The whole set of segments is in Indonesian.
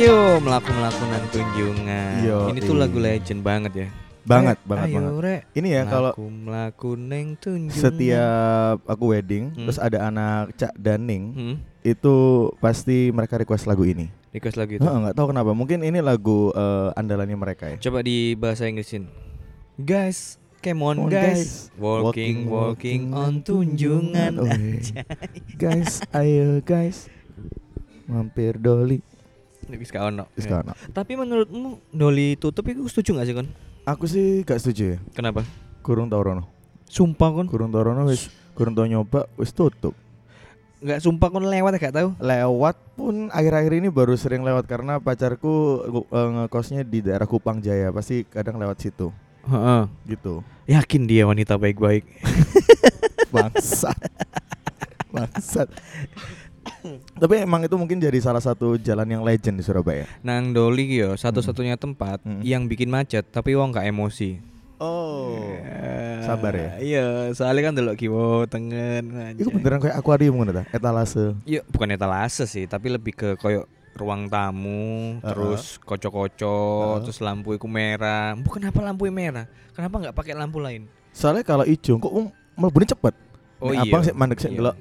Yo melaku melakukan tunjungan. Yo, Ini tuh iya. lagu legend banget ya. Banget, Rek, banget, ayo, banget. Rek. Ini ya kalau Melaku melaku neng tunjungan. setiap aku wedding Hmm. terus ada anak Cak dan Ning hmm, itu pasti mereka request lagu ini. request lagu itu. Heeh, nggak tahu kenapa. Mungkin ini lagu eh, andalannya mereka ya. Coba di bahasa Inggrisin. Guys, come on, guys. guys. Walking, walking, on tunjungan. Oh, iya. guys, ayo guys. Mampir Doli. Wis gak ono. Wis gak ono. Tapi menurutmu Doli tutup itu setuju gak sih kon? Aku sih gak setuju ya. Kenapa? Kurung tau rono. Sumpah kon? Kurung tau rono wis kurung tau nyoba wis tutup. Nggak sumpah kon lewat gak tahu. Lewat pun akhir-akhir ini baru sering lewat karena pacarku eh, ngekosnya di daerah Kupang Jaya. Pasti kadang lewat situ. Heeh. Gitu. Yakin dia wanita baik-baik. Bangsat. Bangsat. Tapi emang itu mungkin jadi salah satu jalan yang legend di Surabaya. Nang Doli yo satu-satunya tempat Hmm. yang bikin macet tapi wong gak emosi. Oh. Eh, sabar ya? Iya, soalnya kan delok kiwo tengen. Itu beneran kayak akuarium ngono ta? Etalase. Iya, bukan etalase sih, tapi lebih ke koyo ruang tamu, Uh-uh. terus koco-koco, Uh-uh. terus lampu iku merah. Bukan apa lampu merah? Kenapa nggak pakai lampu lain? Soalnya kalau ijo kok um, mlebune cepet. Oh Nek iya. Abang sih mandek sih Iya. delok.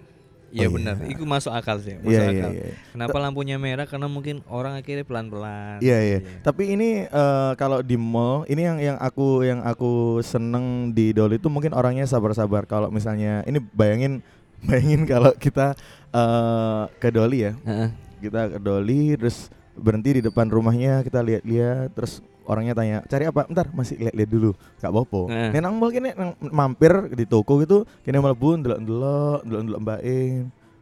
Iya Oh, benar, iya. itu masuk akal sih, masuk Iya iya akal. iya. Kenapa lampunya merah? Karena mungkin orang akhirnya pelan-pelan. Iya iya. Tapi ini eh, kalau di mall ini yang yang aku yang aku seneng di Doli itu mungkin orangnya sabar-sabar. Kalau misalnya ini bayangin bayangin kalau kita eh, ke Doli ya. Heeh. Kita ke Doli terus berhenti di depan rumahnya kita lihat-lihat terus orangnya tanya cari apa bentar masih lihat-lihat dulu gak apa-apa Heeh. Nek nang mall kene nang mampir di toko gitu kene mlebu ndelok-ndelok ndelok-ndelok mbak E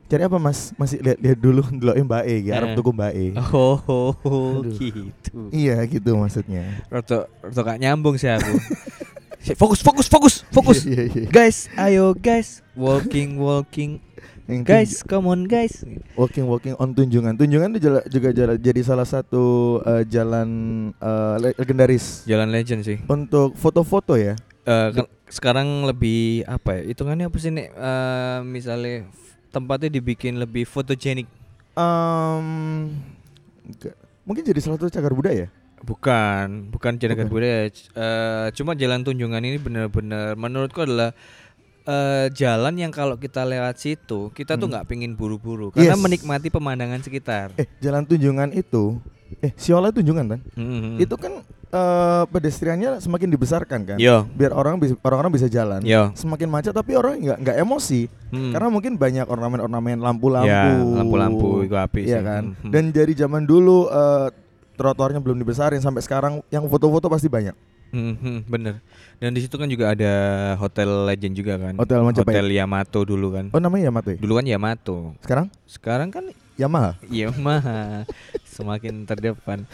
cari apa mas masih lihat-lihat dulu ndelok mbak E gitu arep Heeh. tuku mbak E Oh, oh, oh, gitu. iya gitu maksudnya Roto, roto gak nyambung sih aku. Fokus, fokus, fokus, fokus. Iya, iya, iya. guys, ayo guys, walking, walking, Yang guys, come on guys. walking walking on tunjungan tunjungan itu jala- juga jala- jadi salah satu eh, jalan le- legendaris Jalan legend sih. untuk foto-foto ya ke- sekarang lebih apa ya? Hitungannya apa sih nek eh, misalnya f- tempatnya dibikin lebih fotogenik. Enggak. mungkin jadi salah satu cagar budaya Bukan, bukan Bukan. budaya. Eh, cuma jalan tunjungan ini benar-benar menurutku adalah eh, jalan yang kalau kita lewat situ kita tuh Hmm. nggak pingin buru-buru karena Yes. menikmati pemandangan sekitar. eh jalan tunjungan itu eh Siola tunjungan kan Mhm. itu kan eh, pedestriannya semakin dibesarkan kan Yo, biar orang bisa orang-orang bisa jalan yo. semakin macet tapi orang nggak nggak emosi Hmm. karena mungkin banyak ornamen-ornamen lampu-lampu Ya, lampu-lampu itu api Iya sih. kan Mhm. dan dari zaman dulu eh, trotoarnya belum dibesarin sampai sekarang yang foto-foto pasti banyak Mhm, bener. Dan di situ kan juga ada hotel legend juga kan. Hotel Majapahit. Hotel Yamato dulu kan. oh namanya Yamato ya? Dulu kan Yamato. sekarang Sekarang kan Yamaha Yamaha semakin terdepan.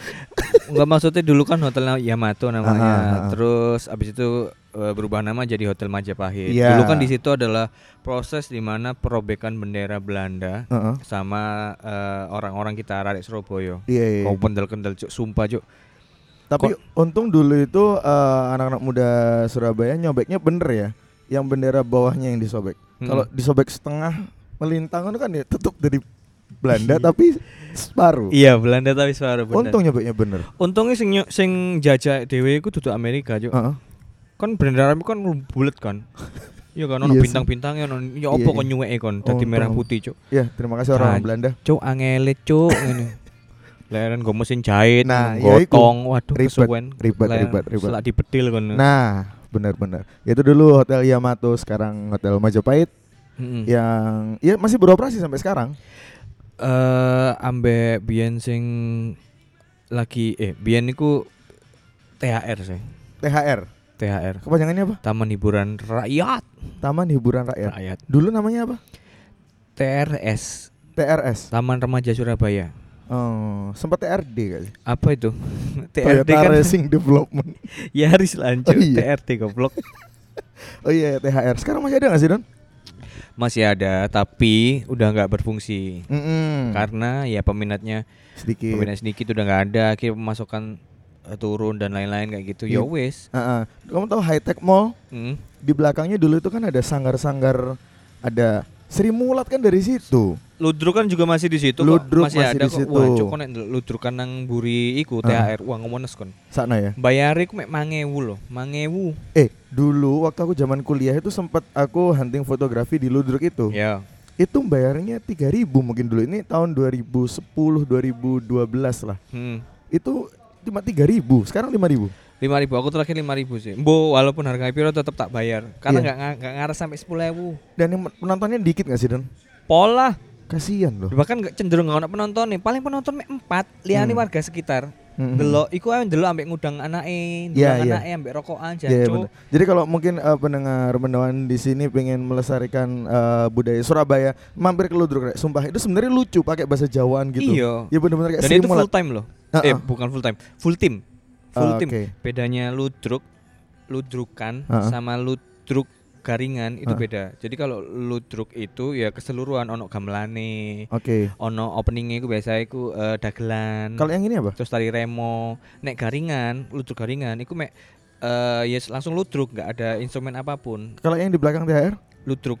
Enggak maksudnya dulu kan hotel Yamato namanya. Aha, aha. Terus abis itu eh, berubah nama jadi Hotel Majapahit. Iya. Dulu kan di situ adalah proses di mana perobekan bendera Belanda Heeh. sama eh, orang-orang kita Rakyat Surabaya. iya, iya. Kau kendel-kendel cuk, sumpah cuk. Tapi untung dulu itu eh, anak-anak muda Surabaya nyobeknya bener ya. Yang bendera bawahnya yang disobek. Mm. Kalau disobek setengah melintang itu kan ya tetap dari Belanda tapi separuh. Iya, Belanda tapi suara bener. Untung nyobeknya bener. Untungnya sing sing jajah dhewe iku duduk Amerika, Cuk. Heeh. Kan bendera itu kan bulet kan. Iya kan ono Iya bintang-bintangnya ono ya Iya, apa iya. kon nyuweke kon dadi merah putih, Cuk. Ya, terima kasih orang Belanda. Cuk angele, Cuk ngene. Leren gue mesin jahit, Nah, ya iku. gotong, waduh Ribet, ribet, ribet, ribet. Selak dibedil kon. Nah, benar-benar. Itu dulu Hotel Yamato, sekarang Hotel Majapahit Heeh. yang ya masih beroperasi sampai sekarang. Eh ambek biyen sing lagi eh biyen niku THR sih. THR. THR. Kepanjangannya apa? Taman Hiburan Rakyat. Taman Hiburan Rakyat. Rakyat. Dulu namanya apa? TRS. TRS. Taman Remaja Surabaya. Oh, sempat TRD kali. Apa itu? TRD Toyota kan Racing Development. Yaris lanjut Oh, iya. TRD goblok. Oh iya THR. Sekarang masih ada nggak sih Don? Masih ada tapi udah nggak berfungsi. Mm-mm. Karena ya peminatnya sedikit. peminat sedikit udah nggak ada, akhirnya pemasukan eh, turun dan lain-lain kayak gitu. Ya Iya. wes. Heeh. Kamu tahu High Tech Mall Hmm. di belakangnya dulu itu kan ada sanggar-sanggar ada Sri Mulat kan dari situ. Ludruk kan juga masih di situ Ludruk. Masih, masih ada di kok. situ. Wah, cuk nek ludruk kan nang buri iku. THR. Wah ngomones kon. Sana ya. Bayar iku mek 1000 loh. 1000. Eh, dulu waktu aku zaman kuliah itu sempat aku hunting fotografi di Ludruk itu. Ya. Itu bayarnya 3000 mungkin dulu. Ini tahun 2010 2012 lah. Hmm. Itu cuma 3000, sekarang 5000. 5000 aku terakhir 5000 sih. Mbo walaupun harga piro tetap tak bayar karena Iya. nggak nga- nggak ngaras sampai 10000. Dan yang penontonnya dikit gak sih, Dan? Pola. Kasihan loh. Bahkan nggak cenderung nggak penonton nih. Paling penonton 4, liyane Hmm. warga sekitar. Mhm. Delok iku ae ndelok ambek ngudang anake, Iya, ndang iya. anake ambek rokokan Iya, iya, jancuk. bener. Jadi kalau mungkin eh, pendengar pendengar di sini pengen melestarikan eh, budaya Surabaya, mampir ke Ludruk, Rek. Sumpah itu sebenarnya lucu pakai bahasa Jawaan gitu. Iya. Ya bener-bener kayak Dan itu full time loh. Ah, Eh bukan full time, full tim. Full Ah, tim. oke. Bedanya ludruk, ludrukan Ah, ah. sama ludruk garingan itu Ah. beda. Jadi kalau ludruk itu ya keseluruhan ono gamelane, Oke. ono openingnya itu biasa iku eh, dagelan. Kalau yang ini apa? terus tari remo. Nek garingan, ludruk garingan iku mek eh ya langsung ludruk, nggak ada instrumen apa pun. Kalau yang di belakang THR? Ludruk,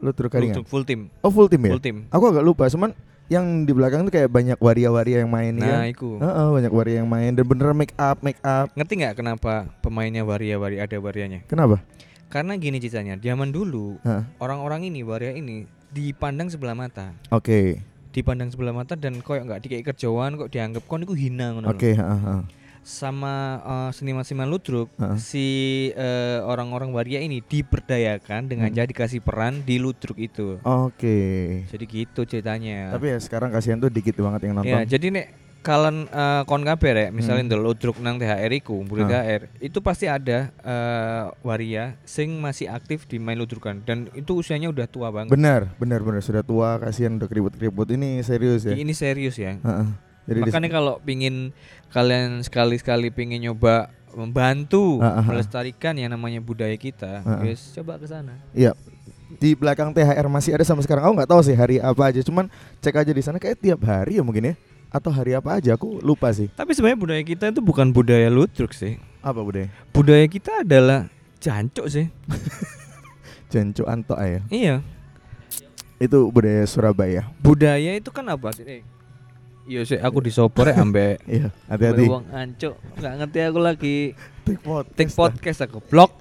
Ludruk Karingan. ludruk full tim, Oh full tim ya? full tim. Aku agak lupa, cuman yang di belakang tuh kayak banyak waria-waria yang main Nah, ya. iku. Heeh, banyak waria yang main dan bener make up, make up. Ngerti nggak kenapa pemainnya waria-waria ada warianya? Kenapa? Karena gini ceritanya, zaman dulu orang-orang ini waria ini dipandang sebelah mata, Oke. dipandang sebelah mata dan koyok nggak dikei kerjaan kok dianggap kon iku hina ngono. Oke, heeh, heeh. Sama eh, seniman-seniman ludruk, Heeh. si eh, orang-orang waria ini diberdayakan dengan Hmm. jadi dikasih peran di ludruk itu. Oke. Jadi gitu ceritanya. Tapi ya sekarang kasihan tuh dikit banget yang nonton. ya, jadi nek kalian eh, kon kabeh rek, misalnya Hmm. ludruk nang THR iku, mburi Ah. THR, itu pasti ada eh, waria sing masih aktif di main ludrukan dan itu usianya udah tua banget. Benar, benar, benar sudah tua, kasihan udah keribut-keribut. Ini serius ya. Ini serius ya. Heeh. Jadi di- Makanya kalau pingin kalian sekali-sekali pingin nyoba membantu ah. melestarikan yang namanya budaya kita, ah. guys, coba ke sana. Iya. Di belakang THR masih ada sampai sekarang. Aku nggak tahu sih hari apa aja. Cuman cek aja di sana kayak tiap hari ya mungkin ya. Atau hari apa aja aku lupa sih. Tapi sebenarnya budaya kita itu bukan budaya ludruk sih. Apa budaya? Budaya kita adalah jancuk sih. Jancu Anto ya. Iya. Itu budaya Surabaya. Budaya itu kan apa sih? Eh, Iya sih, aku disopor ya ambek Iya, hati-hati. wong ancuk. Nggak ngerti aku lagi Take podcast. take podcast aku blog.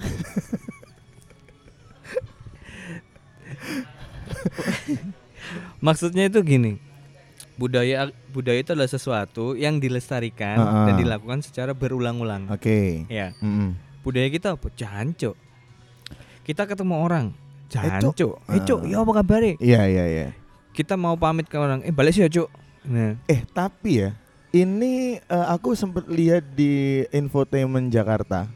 Maksudnya itu gini. Budaya budaya itu adalah sesuatu yang dilestarikan Ah, dan ah. dilakukan secara berulang-ulang. Oke. Ya. Mm-mm. Budaya kita apa? Jancuk. Kita ketemu orang, Eh, Cuk. jancuk. Eh, Cuk, Ah. ya apa kabar? Iya, iya, iya. Kita mau pamit ke orang, eh balik sih ya, Cuk. Nah, Eh, tapi ya, ini eh, aku sempet lihat di Infotainment Jakarta.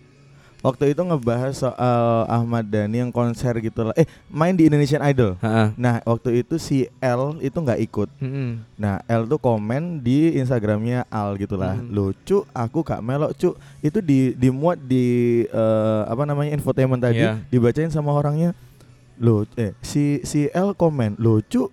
Waktu itu ngebahas soal Ahmad Dhani yang konser gitu lah. Eh, main di Indonesian Idol. Heeh. Nah, waktu itu si L itu nggak ikut. Mm-mm. Nah, L tuh komen di Instagramnya Al gitulah. Hmm. Lucu, aku gak melok, cu. Itu di dimuat di eh, apa namanya infotainment tadi, Iya. dibacain sama orangnya. Lo eh si si L komen, lucu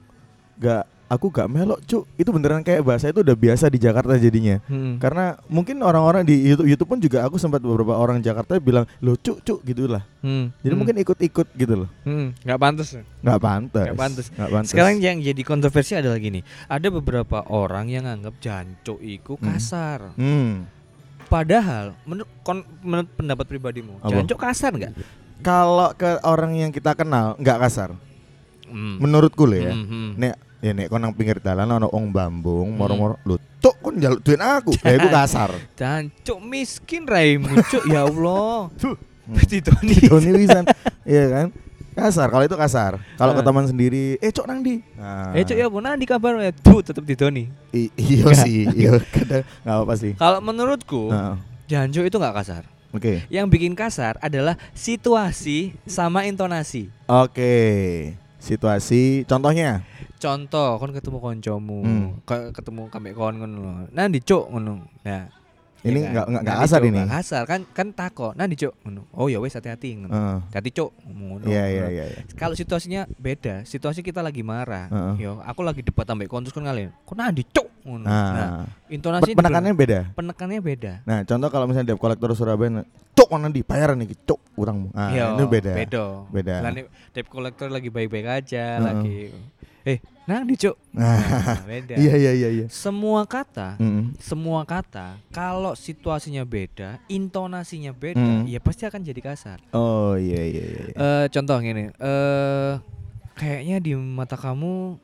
gak aku gak melok, cu. Itu beneran kayak bahasa itu udah biasa di Jakarta jadinya. Mm. Karena mungkin orang-orang di YouTube, YouTube pun juga aku sempat beberapa orang Jakarta bilang, "Lucu, cu." gitulah. Hmm. Jadi Hmm. mungkin ikut-ikut gitu loh. Hmm, nggak pantas. Nggak pantas. Nggak pantas. Nggak pantas. Sekarang yang jadi kontroversi adalah gini. Ada beberapa orang yang anggap jancuk itu Hmm. kasar. hmm. Padahal menurut kon- menurut pendapat pribadimu, Apa? jancuk kasar nggak? Kalau ke orang yang kita kenal nggak kasar. Hmm. Menurutku loh ya. Hmm, hmm. Nek ya nek kon nang pinggir dalan ono ong bambung Hmm. moro-moro lu tuk kon njaluk duit aku. Ya iku kasar. Jancuk miskin raimu, Cuk. Ya Allah. Tuh. Ditoni. Doni wisan. Iya kan? Kasar kalau itu kasar. Kalau ke teman sendiri, eh cok nang di. Nah, Eh, Cuk ya apa nanti kabar ya? Tuh tetap ditoni. i- iya sih, iya kadang nggak apa sih. Kalau menurutku, Nah, jancuk itu nggak kasar. Oke. Yang bikin kasar adalah situasi sama intonasi. Oke. Situasi contohnya. Contoh, kon ketemu koncomu, Hmm. Ke- ketemu kambek kon ngono lho. Nanti cuk ngono. Nah, Ini ya kan? nggak kasar Cuk, ini. nggak kasar kan kan tako. Nanti cuk ngono. Oh ya wes hati-hati ngono. Hati cuk ngono. Iya iya ngono. iya. iya. Kalau situasinya beda, situasi kita lagi marah. Heeh. Yo, aku lagi debat ambek kon terus kon ngalen. Kok nanti cuk ngono. Nah, Nah, intonasi pe- penekanannya beda. penekannya beda. Nah, contoh kalau misalnya debt collector Surabaya, tuk mana di bayaran nih cuk utangmu nah itu beda Beda. Beda. Lah nih debt collector lagi baik-baik aja Heeh. lagi. Eh, nang di Cuk. nah beda. iya iya iya iya Semua kata Mm-mm. semua kata kalau situasinya beda, intonasinya beda, Hmm. ya pasti akan jadi kasar. oh iya iya iya. Eh contoh gini, eh kayaknya di mata kamu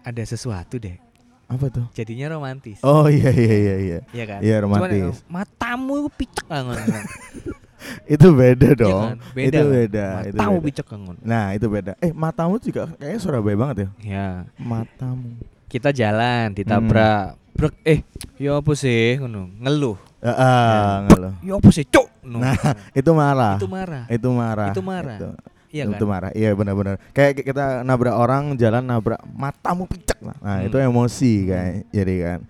ada sesuatu deh. apa tuh Jadinya romantis. oh iya iya iya iya Iya kan? Iya, Cuman, romantis. eh, matamu itu picek banget. itu beda Iya dong kan? Beda. itu kan? beda itu Matamu beda. picek banget. nah itu beda eh matamu juga kayaknya Surabaya banget ya Ya, matamu kita jalan ditabrak. Brek, eh, ya apa sih ngono? Ngeluh. ah ah, nggak loh. Ya apa sih, Cuk? No. Nah, itu marah itu marah. itu marah Itu marah. itu, Iya itu kan? marah iya benar-benar kayak kita nabrak orang jalan nabrak matamu picek lah nah Hmm. itu emosi kayak jadi kan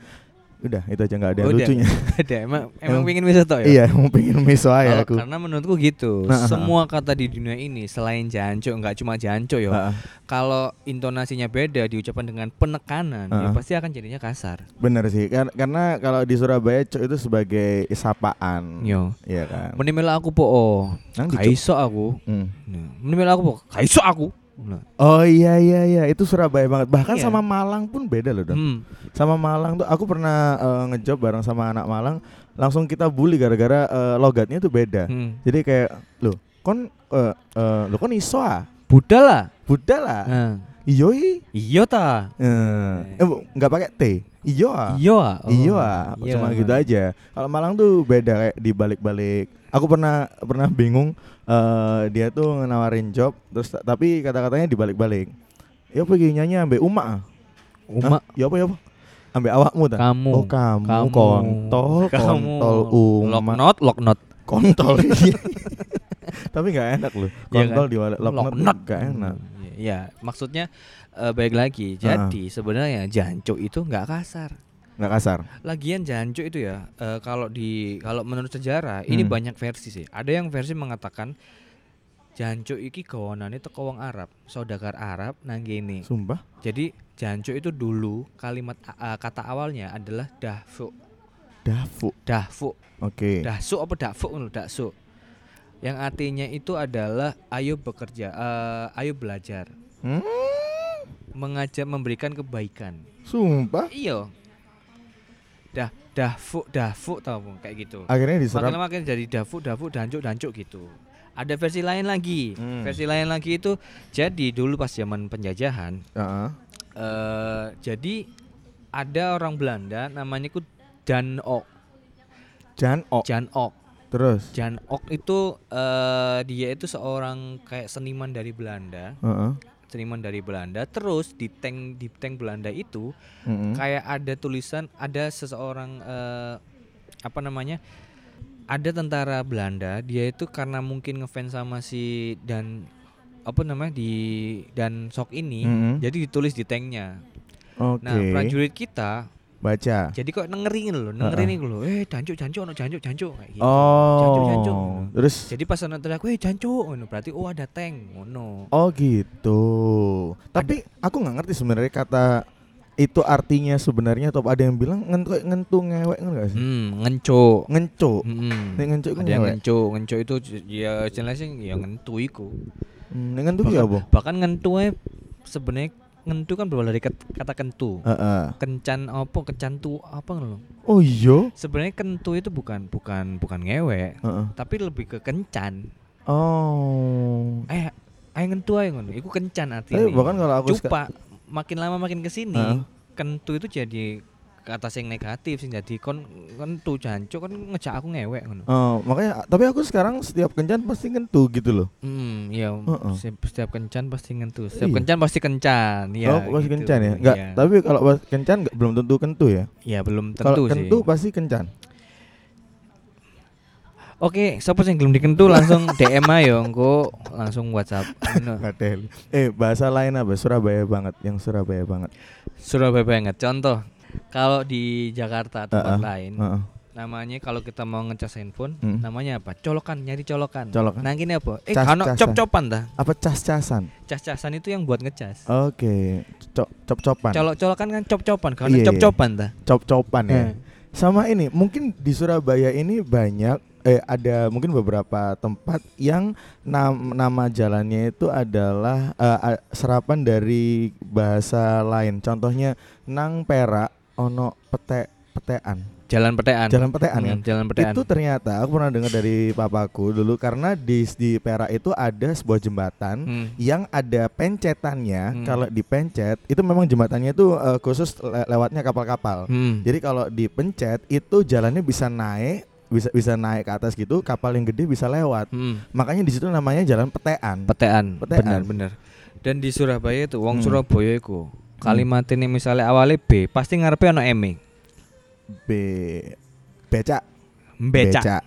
udah itu aja nggak ada Udah. lucunya Ada emang emang Emang- pengen bisa tau ya? iya mau pengen miso aja aku Karena menurutku gitu. Nah, semua kata di dunia ini selain jancuk nggak cuma jancuk ya. Ah, ah. Kalau intonasinya beda diucapkan dengan penekanan ya Ah. pasti akan jadinya kasar. bener sih Kar- karena kalau di Surabaya cok itu sebagai sapaan Yo. iya kan Menimela aku po oh. Nang. Kaiso aku. Hmm. Nah, aku po. Kaiso aku. Oh iya iya iya itu Surabaya banget. Bahkan Iya. sama Malang pun beda loh, Don. Hmm. Sama Malang tuh aku pernah eh, ngejob bareng sama anak Malang, langsung kita bully gara-gara eh, logatnya tuh beda. Hmm. Jadi kayak, "Loh, kon eh eh, lo kon iso ah? Buddha lah. Buddha lah." Nah. Iyo i. Iya ta. Eh, eh, nggak pakai T. Iya. Oh. Iyo ah. Iya. Cuma gitu aja. Kalau Malang tuh beda kayak di balik-balik. Aku pernah pernah bingung eh, dia tuh nawarin job terus ta- tapi kata-katanya dibalik-balik. Ya pergi nyanyi ambek Uma. ah?" Uma Hah? Ya apa ya apa? Ambek awakmu ta? kamu. Oh kamu, Kamu. kontol, Kamu. kontol Lock Uma. not, lock not. Kontol. iya. Tapi nggak enak loh. Iya Kontol kan? di lock Lock not not. nggak enak. Iya, maksudnya eh, baik lagi. Jadi sebenarnya jancuk itu nggak kasar. Nggak kasar. Lagian jancuk itu ya eh, kalau di kalau menurut sejarah ini Hmm. banyak versi sih. Ada yang versi mengatakan jancuk iki gawanane teko wong Arab, saudagar Arab nang kene. Sumpah. Jadi jancuk itu dulu kalimat a- kata awalnya adalah dahfu. Dafu. Dahfu. Oke. Dahsu apa dahfu ngono, dahsu. Yang artinya itu adalah ayo bekerja, eh, ayo belajar, Hmm? mengajak memberikan kebaikan. Sumpah. Iya. Dah dahfu dahfu tau kayak gitu. Akhirnya Makin diserap. makin jadi dahfu dahfu dancuk dancuk gitu. Ada versi lain lagi. Hmm. Versi lain lagi itu jadi dulu pas zaman penjajahan Heeh. eh jadi ada orang Belanda namanya itu Dan Ok. Jan O. Jan Ok. Terus. Jan Ok itu eh dia itu seorang kayak seniman dari Belanda, Heeh. seniman dari Belanda. Terus di tank di tank Belanda itu Mm-mm. kayak ada tulisan ada seseorang eh, apa namanya ada tentara Belanda dia itu karena mungkin ngefans sama si dan apa namanya di dan sok ini Mm-mm. jadi ditulis di tanknya Oke. nah prajurit kita Baca. jadi kok nengerin loh nengerin itu loh eh jancuk jancuk no jancuk jancuk kayak gitu Oh. jancuk jancuk Terus jadi pas ana teriak eh jancuk ngono berarti oh ada tank ngono Oh gitu. Tapi aku nggak ngerti sebenarnya kata itu artinya sebenarnya atau ada yang bilang ngentu ngentu ngewek nggak sih? hmm ngencuk Ngencu. Hmm. Nek ngencuk iku ada yang ngencu itu ya jelasnya ya ngentu iku Hmm, ngentu ya apa? bahkan ngentu sebenarnya ngentu kan berawal dari kat- kata kentu Heeh. kencan apa kencan tu apa ngono Oh iya. sebenarnya kentu itu bukan bukan bukan ngewek Heeh. tapi lebih ke kencan Oh. eh ayo ngentu ayo ngono iku kencan artinya Tapi bahkan kalau aku cupa makin lama makin ke sini Heeh. kentu itu jadi kata sing negatif sing jadi kon kentu jancuk kan ngejak aku ngewek ngono Oh, makanya tapi aku sekarang setiap kencan pasti ngentu gitu loh. Hmm, iya. Heeh. Setiap, setiap kencan pasti ngentu. Setiap Iya. kencan pasti kencan. Iya. oh, pasti gitu. kencan ya? Enggak, Iya. tapi kalau pas kencan nggak- belum tentu kentu ya. Iya, belum Kalau tentu sih. kentu pasti kencan. Oke, siapa sih yang belum dikentu langsung DM ayo, engko langsung WhatsApp. Eh, bahasa lain apa? Surabaya banget, yang Surabaya banget. Surabaya banget. Contoh, kalau di Jakarta tempat Heeh. lain, Heeh. namanya kalau kita mau ngecas handphone, Hmm. namanya apa? Colokan, nyari colokan. Colokan. Nah, gini apa? Eh, Cas- kano casan. cop-copan dah. Apa cas-casan? Cas-casan itu yang buat ngecas. Oke, cop cop-copan. Colok colokan kan cop-copan, karena Iya, iya. cop-copan dah. Cop-copan ya. Eh. Sama ini, mungkin di Surabaya ini banyak eh ada mungkin beberapa tempat yang nam- nama jalannya itu adalah a- serapan dari bahasa lain. Contohnya nang Perak ono pete petean. Jalan Petean. Jalan petean kan. Hmm, Jalan Petean. Itu ternyata aku pernah dengar dari papaku dulu karena di di Perak itu ada sebuah jembatan Hmm. yang ada pencetannya. Hmm. Kalau dipencet itu memang jembatannya itu eh, khusus le- lewatnya kapal-kapal. Hmm. Jadi kalau dipencet itu jalannya bisa naik, bisa bisa naik ke atas gitu, kapal yang gede bisa lewat. Hmm. Makanya di situ namanya jalan petean. Petean. Petean. Benar, benar. Dan di Surabaya itu wong Hmm. Surabaya iku kalimat ini misalnya awalnya B, pasti ngarepe ono M. B becak, Becak.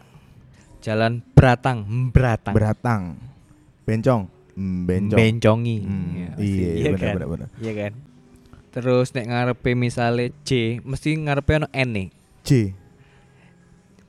Jalan Beratang, Beratang. beratang, bencong, bencong. Bencongi. Hmm, Ya, pasti. iya, benar kan? benar benar. Iya kan? Terus nek ngarepe misalnya C, mesti ngarepe ono N nih. C.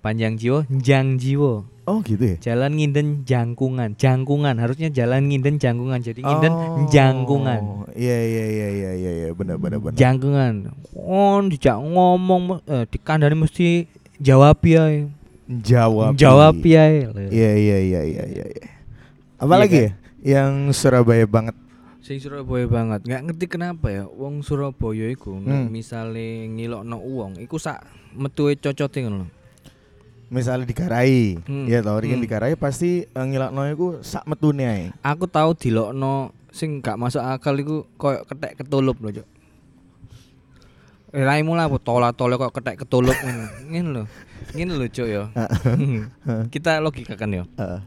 Panjang jiwa, jang jiwa. Oh gitu ya. Jalan nginden jangkungan, jangkungan harusnya jalan nginden jangkungan. Jadi nginden Oh, jangkungan. Iya iya iya iya iya iya benar benar benar. Jangkungan. Oh, dijak ngomong eh, dikandani mesti jawab ya. Jawab. Jawab ya. Iya iya iya iya iya. iya. Apa Iya lagi kan? ya? Yang Surabaya banget. Sing Surabaya banget. Nggak ngerti kenapa ya wong Surabaya iku Hmm. misale ngilokno uang iku sak metuwe cocote ngono. Misalnya dikarai, Hmm. ya tau, kan Hmm. dikarai pasti uh, ngilakno iku sak metune ae. Aku tahu dilokno sing gak masuk akal iku koyo ketek ketulup lho. Eh, Raimu lah apa tola-tole kok ketek ketulup. Ngene lho. Ngene lho, Cuk ya. Kita logikakan ya. Heeh.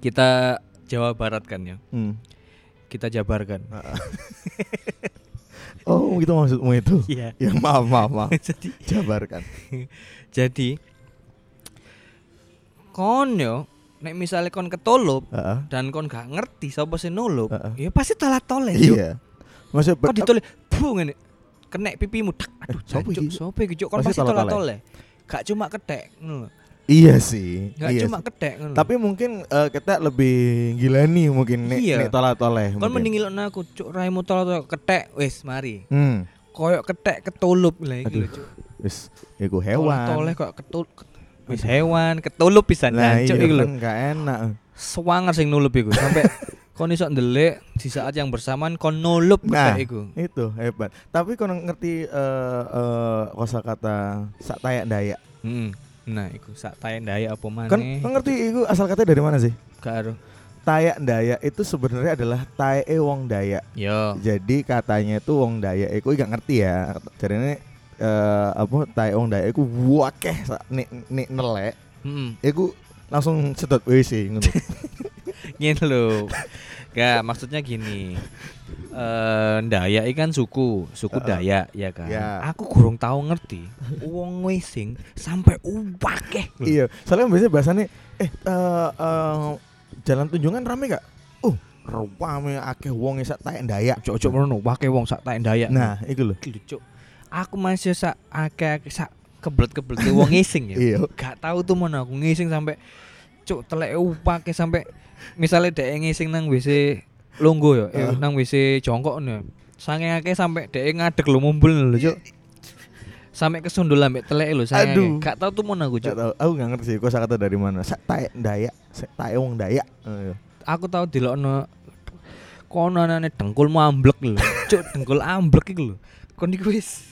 Kita Jawa Barat kan ya. Hmm. Kita jabarkan. Oh, itu maksudmu itu. Iya. Ya maaf maaf maaf. jadi Jabarkan. jadi kon yo nek misalnya kon ketulup Heeh. dan kon gak ngerti sapa sing nulup, Heeh. ya pasti talah tole, Cuk. Iya. Maksud Kok ditoleh bu ngene. Kenek pipimu dak. Aduh, sopo jancuk, iki? sopo iki? Kon Pasti tolak-toleh. tolah-toleh. Gak cuma ketek ngono. Iya sih. Gak iya cuma sih. ketek ngono. Tapi mungkin eh, kita lebih gila nih mungkin nek Iya. nek toleh-toleh. kon mending ilokno aku, Cuk. Raimu tolah-tolah ketek wis mari. Hmm. Koyok ketek ketulup lah iki lho, Cuk. Wis iku hewan. Tolah kok ketul wis hewan, ketulup pisan Nah, jancuk iya iku lho. kan gak enak. Sewanger sing nulup iku sampai kon iso ndelik di saat yang bersamaan kon nulup Nah. iku. Itu hebat. Tapi kau ngerti eh eh kosakata sak tayak dayak. Hmm. Nah, iku sak tayen daya apa maneh. Kan ngerti itu asal katanya dari mana sih? karo. Tayak Dayak itu sebenarnya adalah tae wong Dayak. Yo. Jadi katanya itu wong Dayak iku gak ngerti ya. Jadi ini eh apa tae wong Dayak iku wakeh nek nek nelek Heeh. iku langsung sedot WC ngono. Ngene lho. Gak, maksudnya gini. Eh Dayak iki kan suku, suku Heeh. Dayak ya kan. Ya. Aku kurang tahu ngerti. Wong ngising sampai uwakeh. iya, soalnya biasanya bahasanya eh eh, eh, jalan tunjungan rame gak? Uh, rame akeh wong sak taek Dayak. Ojo-ojo ngono, wake wong sak taek Dayak. Nah, iku lho, Cuk. Aku masih sak akeh sak keblet-keblet wong ngising ya. Iya. Gak tahu tuh mana aku ngising sampai cuk telek upake sampai misalnya dek ngising nang WC longgo ya, Heeh. nang WC jongkok nih. Saking akeh sampai dek ngadeg lho mumbul lho, Cuk. Sampai kesundul ambek telek lho saking Aduh. Gak tahu tuh mana aku, Gak Cuk. tahu, aku gak ngerti sih kosakata dari mana. Sak taek Dayak, sak taek wong Dayak. Eh, Aku tahu dilokno kono anane dengkulmu amblek lho. Cuk, dengkul amblek iku lho. Kon iku wis.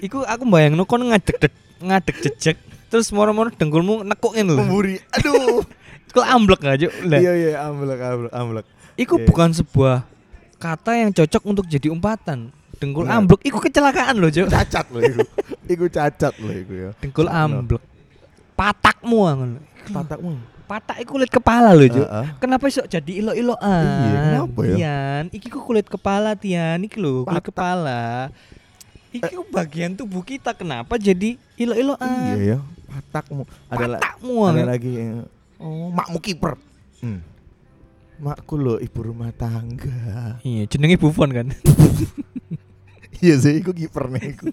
Iku aku bayangno kon ngadeg ngadeg jejeg terus moro-moro dengkulmu nekuk ngene lho. Memburi. Aduh. Kok amblek Cuk? Lah, Iya iya amblek amblek amblek. Iku Iya. bukan sebuah kata yang cocok untuk jadi umpatan. Dengkul Benar. amblek iku kecelakaan loh, Jo. Cacat loh iku. iku cacat loh iku ya. Dengkul amblek. Patakmu ngono. Patakmu. Patak iku kulit kepala loh, Jo. Heeh. Kenapa iso jadi ilo-iloan? Iya, kenapa ya? Tian, iki ku kulit kepala Tian, iki lho, kulit Patak. kepala. Iki bagian tubuh kita kenapa jadi ilo-iloan? Iya ya. Patakmu. Ada Patakmu. ada lagi yang, oh makmu kiper. Hmm. Makku lo ibu rumah tangga. Iya, jenenge Buffon kan. Iya sih, iku kiper nih iku.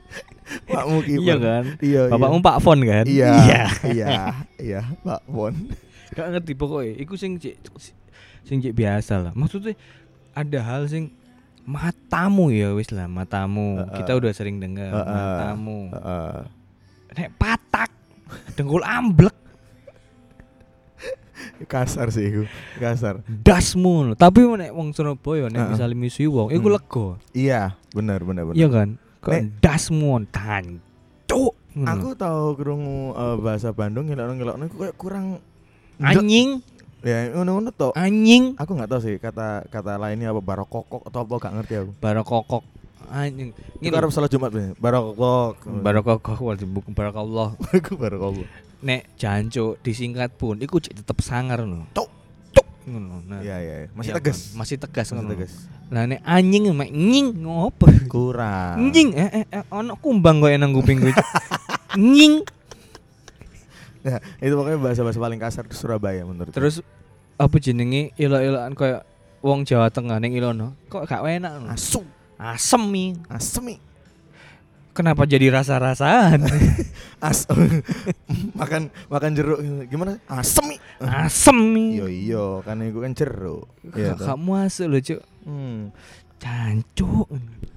makmu kiper. iya kan? Iya. Bapakmu Pak Fon kan? Iya. Iya. Iya. Iya, Pak Bon. Gak ngerti pokoknya Iku sing Sing biasa lah Maksudnya Ada hal sing Matamu ya wis lah Matamu Heeh. Kita udah sering dengar Heeh. Matamu Heeh. Nek patak dengkul amblek kasar sih iku kasar dasmu tapi nek wong Surabaya nek Heeh. misalnya misuhi wong iku Hmm. lega iya benar benar benar iya kan kok dasmu tancuk ngono. aku tahu kerungu eh, bahasa Bandung ngelok ngelok iku kayak kurang anjing ya ngono-ngono toh anjing. Aku nggak tahu sih kata kata lainnya apa barokokok atau apa gak ngerti aku. Barokokok. Anjing. Itu harus salah Jumat nih barokok barokokok wajib buku barakallah. Aku barokok nek jancuk disingkat pun iku tetep sangar no Cuk. cuk ngono. Nah iya iya iya. masih Iya, tegas. Kan? masih tegas masih ngono. tegas. Lah nek anjing mek nying ngopo? Kurang. Nying eh, eh, eh ono kumbang kok nang kuping gue nying ya itu pokoknya bahasa bahasa paling kasar di Surabaya menurut terus apa jenenge ilo-iloan kayak wong Jawa Tengah ning Ilono? Kok gak enak no? asu asem. Mi asemi. Kenapa jadi rasa-rasaan? As makan makan jeruk gimana? Asemi. Asem mi iya iya kan itu kan jeruk. Iya toh. gak masuk loh cuk? Hmm. Cancuk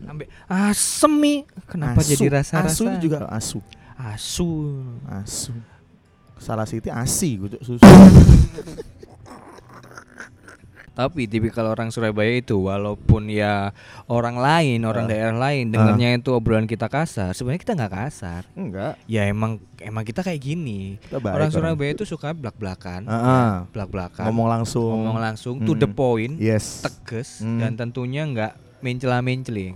Sampai asem mi Kenapa Asu. jadi rasa-rasa asu juga asu. Asu. Asu salah siti asi kucuk susu. Tapi tipikal orang Surabaya itu Walaupun ya orang lain Orang Ah. daerah lain Dengarnya itu obrolan kita kasar Sebenarnya kita nggak kasar. Enggak. Ya emang emang kita kayak gini. Kita baik Orang Surabaya itu suka belak-belakan. Ah, ah. Belak-belakan. Ngomong langsung. Ngomong langsung To the point yes. Tegas Hmm. Dan tentunya nggak mencela-menceli.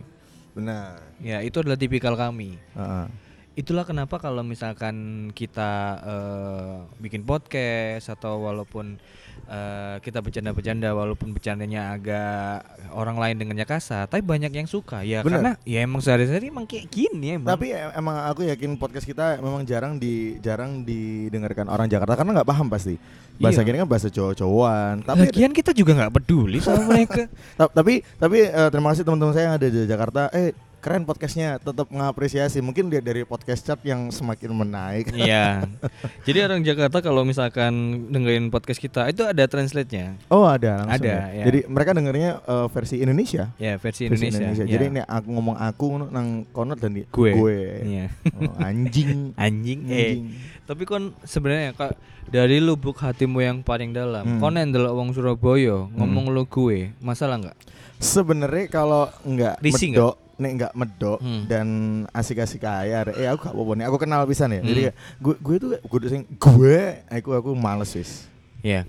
Benar. Ya itu adalah tipikal kami. Ah, ah. Itulah kenapa kalau misalkan kita eh, bikin podcast atau walaupun eh, kita bercanda-bercanda walaupun bercandanya agak orang lain dengannya kasar tapi banyak yang suka ya Bener. karena ya emang sehari-hari emang kayak gini emang Tapi e- emang aku yakin podcast kita memang jarang di jarang didengarkan orang Jakarta karena nggak paham pasti. Bahasa Iya. gini kan bahasa cowok-cowokan. Tapi lagian kita juga nggak peduli sama mereka ta- tapi tapi eh, terima kasih teman-teman saya yang ada di Jakarta. Eh keren podcastnya, tetap mengapresiasi. Mungkin dia dari podcast chat yang semakin menaik. iya jadi orang Jakarta kalau misalkan dengerin podcast kita itu ada translate-nya Oh ada langsung. Ada, ya? ya. Jadi mereka dengernya eh, versi Indonesia. ya versi Versi Indonesia, Jadi ya. ini aku ngomong aku nang kono dan di Gue. gue. Iya. Oh, anjing. anjing eh anjing. Tapi kon sebenarnya kak dari lubuk hatimu yang paling dalam, Hmm. kon yang ndelok wong Surabaya ngomong lo gue, masalah nggak? Sebenarnya kalau nggak medok, nek nggak medok Hmm. dan asik-asik kaya, eh aku gak apa-apa nih. Aku kenal pisan ya. Jadi Hmm. kayak, gue gue tuh gue sing gue, aku aku males wis. Iya.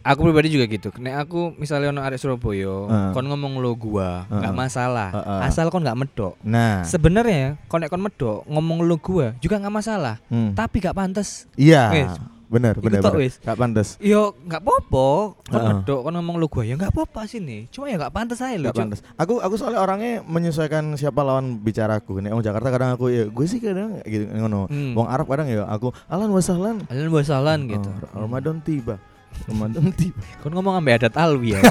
Aku pribadi juga gitu. Nek aku misalnya ono arek Surabaya, Heeh. kon ngomong lo gua, nggak Heeh. masalah. Heeh. Asal kon nggak medok. Nah, Sebenarnya kon nek kon medok ngomong lo gua juga nggak masalah. hmm. Tapi gak pantas. iya, wis. Bener bener bener. wis. Gak pantas. Yo nggak apa-apa. Kon Heeh. medok kon ngomong lo gua ya nggak apa-apa sini. Cuma ya nggak pantas aja lo. Gak pantas. Aku aku soalnya orangnya menyesuaikan siapa lawan bicaraku. Nek orang Jakarta kadang aku ya gue sih kadang gitu ngono. Hmm. Wong Arab kadang ya aku alan wasahlan. Kalian basalan gitu. Oh, Ramadan tiba. Ramadan tiba. Kon ngomong ambil adat alwi ya.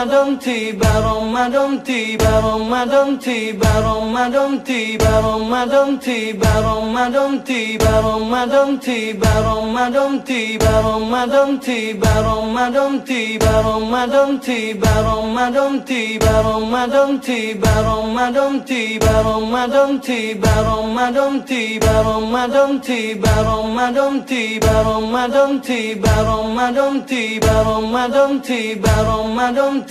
tiba, Ramadan tiba, Ramadan tiba, Ramadan tiba, Ramadan tiba, Ramadan tiba, Ramadan tiba, Ramadan tiba, Ramadan tiba, Ramadan tiba, Ramadan tiba, Ramadan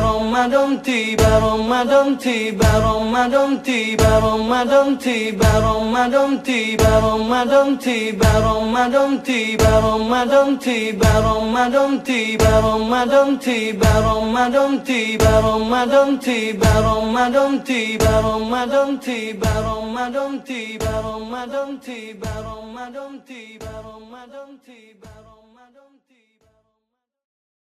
Ramadan tiba Ramadan tiba Ramadan tiba Ramadan tiba Ramadan tiba Ramadan tiba Ramadan tiba Ramadan tiba Ramadan tiba Ramadan tiba Ramadan tiba Ramadan tiba Ramadan tiba Ramadan tiba Ramadan tiba Ramadan tiba Ramadan tiba Ramadan tiba